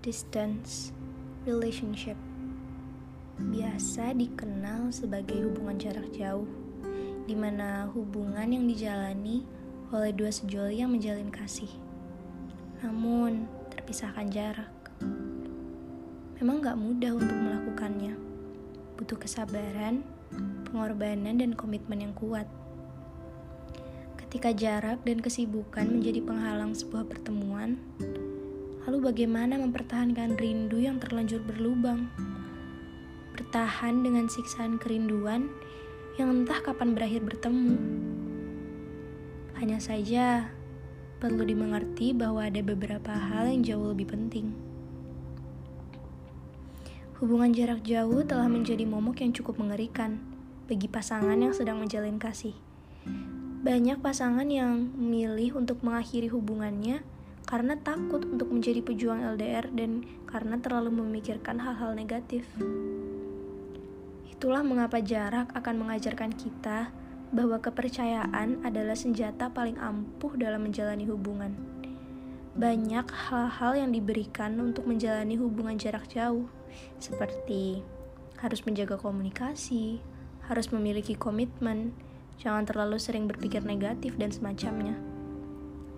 Distance relationship biasa dikenal sebagai hubungan jarak jauh, di mana hubungan yang dijalani oleh dua sejoli yang menjalin kasih. Namun, terpisahkan jarak. Memang gak mudah untuk melakukannya. Butuh kesabaran, pengorbanan, dan komitmen yang kuat. Ketika jarak dan kesibukan menjadi penghalang sebuah pertemuan, Lalu bagaimana mempertahankan rindu yang terlanjur berlubang? Bertahan dengan siksaan kerinduan yang entah kapan berakhir bertemu. Hanya saja perlu dimengerti bahwa ada beberapa hal yang jauh lebih penting. Hubungan jarak jauh telah menjadi momok yang cukup mengerikan bagi pasangan yang sedang menjalin kasih. Banyak pasangan yang memilih untuk mengakhiri hubungannya karena takut untuk menjadi pejuang LDR dan karena terlalu memikirkan hal-hal negatif. Itulah mengapa jarak akan mengajarkan kita bahwa kepercayaan adalah senjata paling ampuh dalam menjalani hubungan. Banyak hal-hal yang diberikan untuk menjalani hubungan jarak jauh, seperti harus menjaga komunikasi, harus memiliki komitmen, jangan terlalu sering berpikir negatif, dan semacamnya.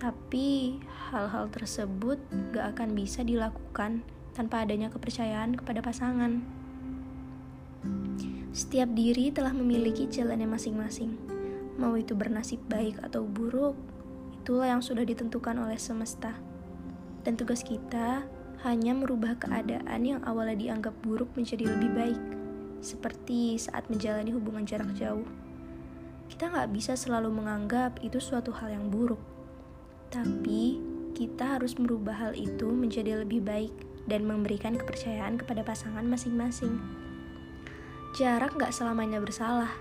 Tapi hal-hal tersebut gak akan bisa dilakukan tanpa adanya kepercayaan kepada pasangan. Setiap diri telah memiliki jalannya masing-masing. Mau itu bernasib baik atau buruk, itulah yang sudah ditentukan oleh semesta. Dan tugas kita hanya merubah keadaan yang awalnya dianggap buruk menjadi lebih baik, seperti saat menjalani hubungan jarak jauh. Kita nggak bisa selalu menganggap itu suatu hal yang buruk tapi kita harus merubah hal itu menjadi lebih baik dan memberikan kepercayaan kepada pasangan masing-masing. Jarak gak selamanya bersalah,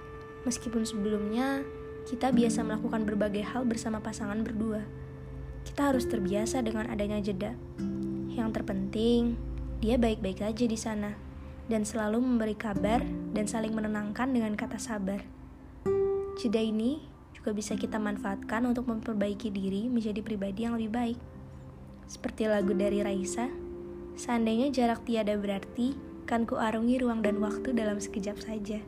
meskipun sebelumnya kita biasa melakukan berbagai hal bersama pasangan berdua. Kita harus terbiasa dengan adanya jeda. Yang terpenting, dia baik-baik aja di sana dan selalu memberi kabar dan saling menenangkan dengan kata sabar. Jeda ini juga bisa kita manfaatkan untuk memperbaiki diri menjadi pribadi yang lebih baik. Seperti lagu dari Raisa, seandainya jarak tiada berarti, kan ku arungi ruang dan waktu dalam sekejap saja.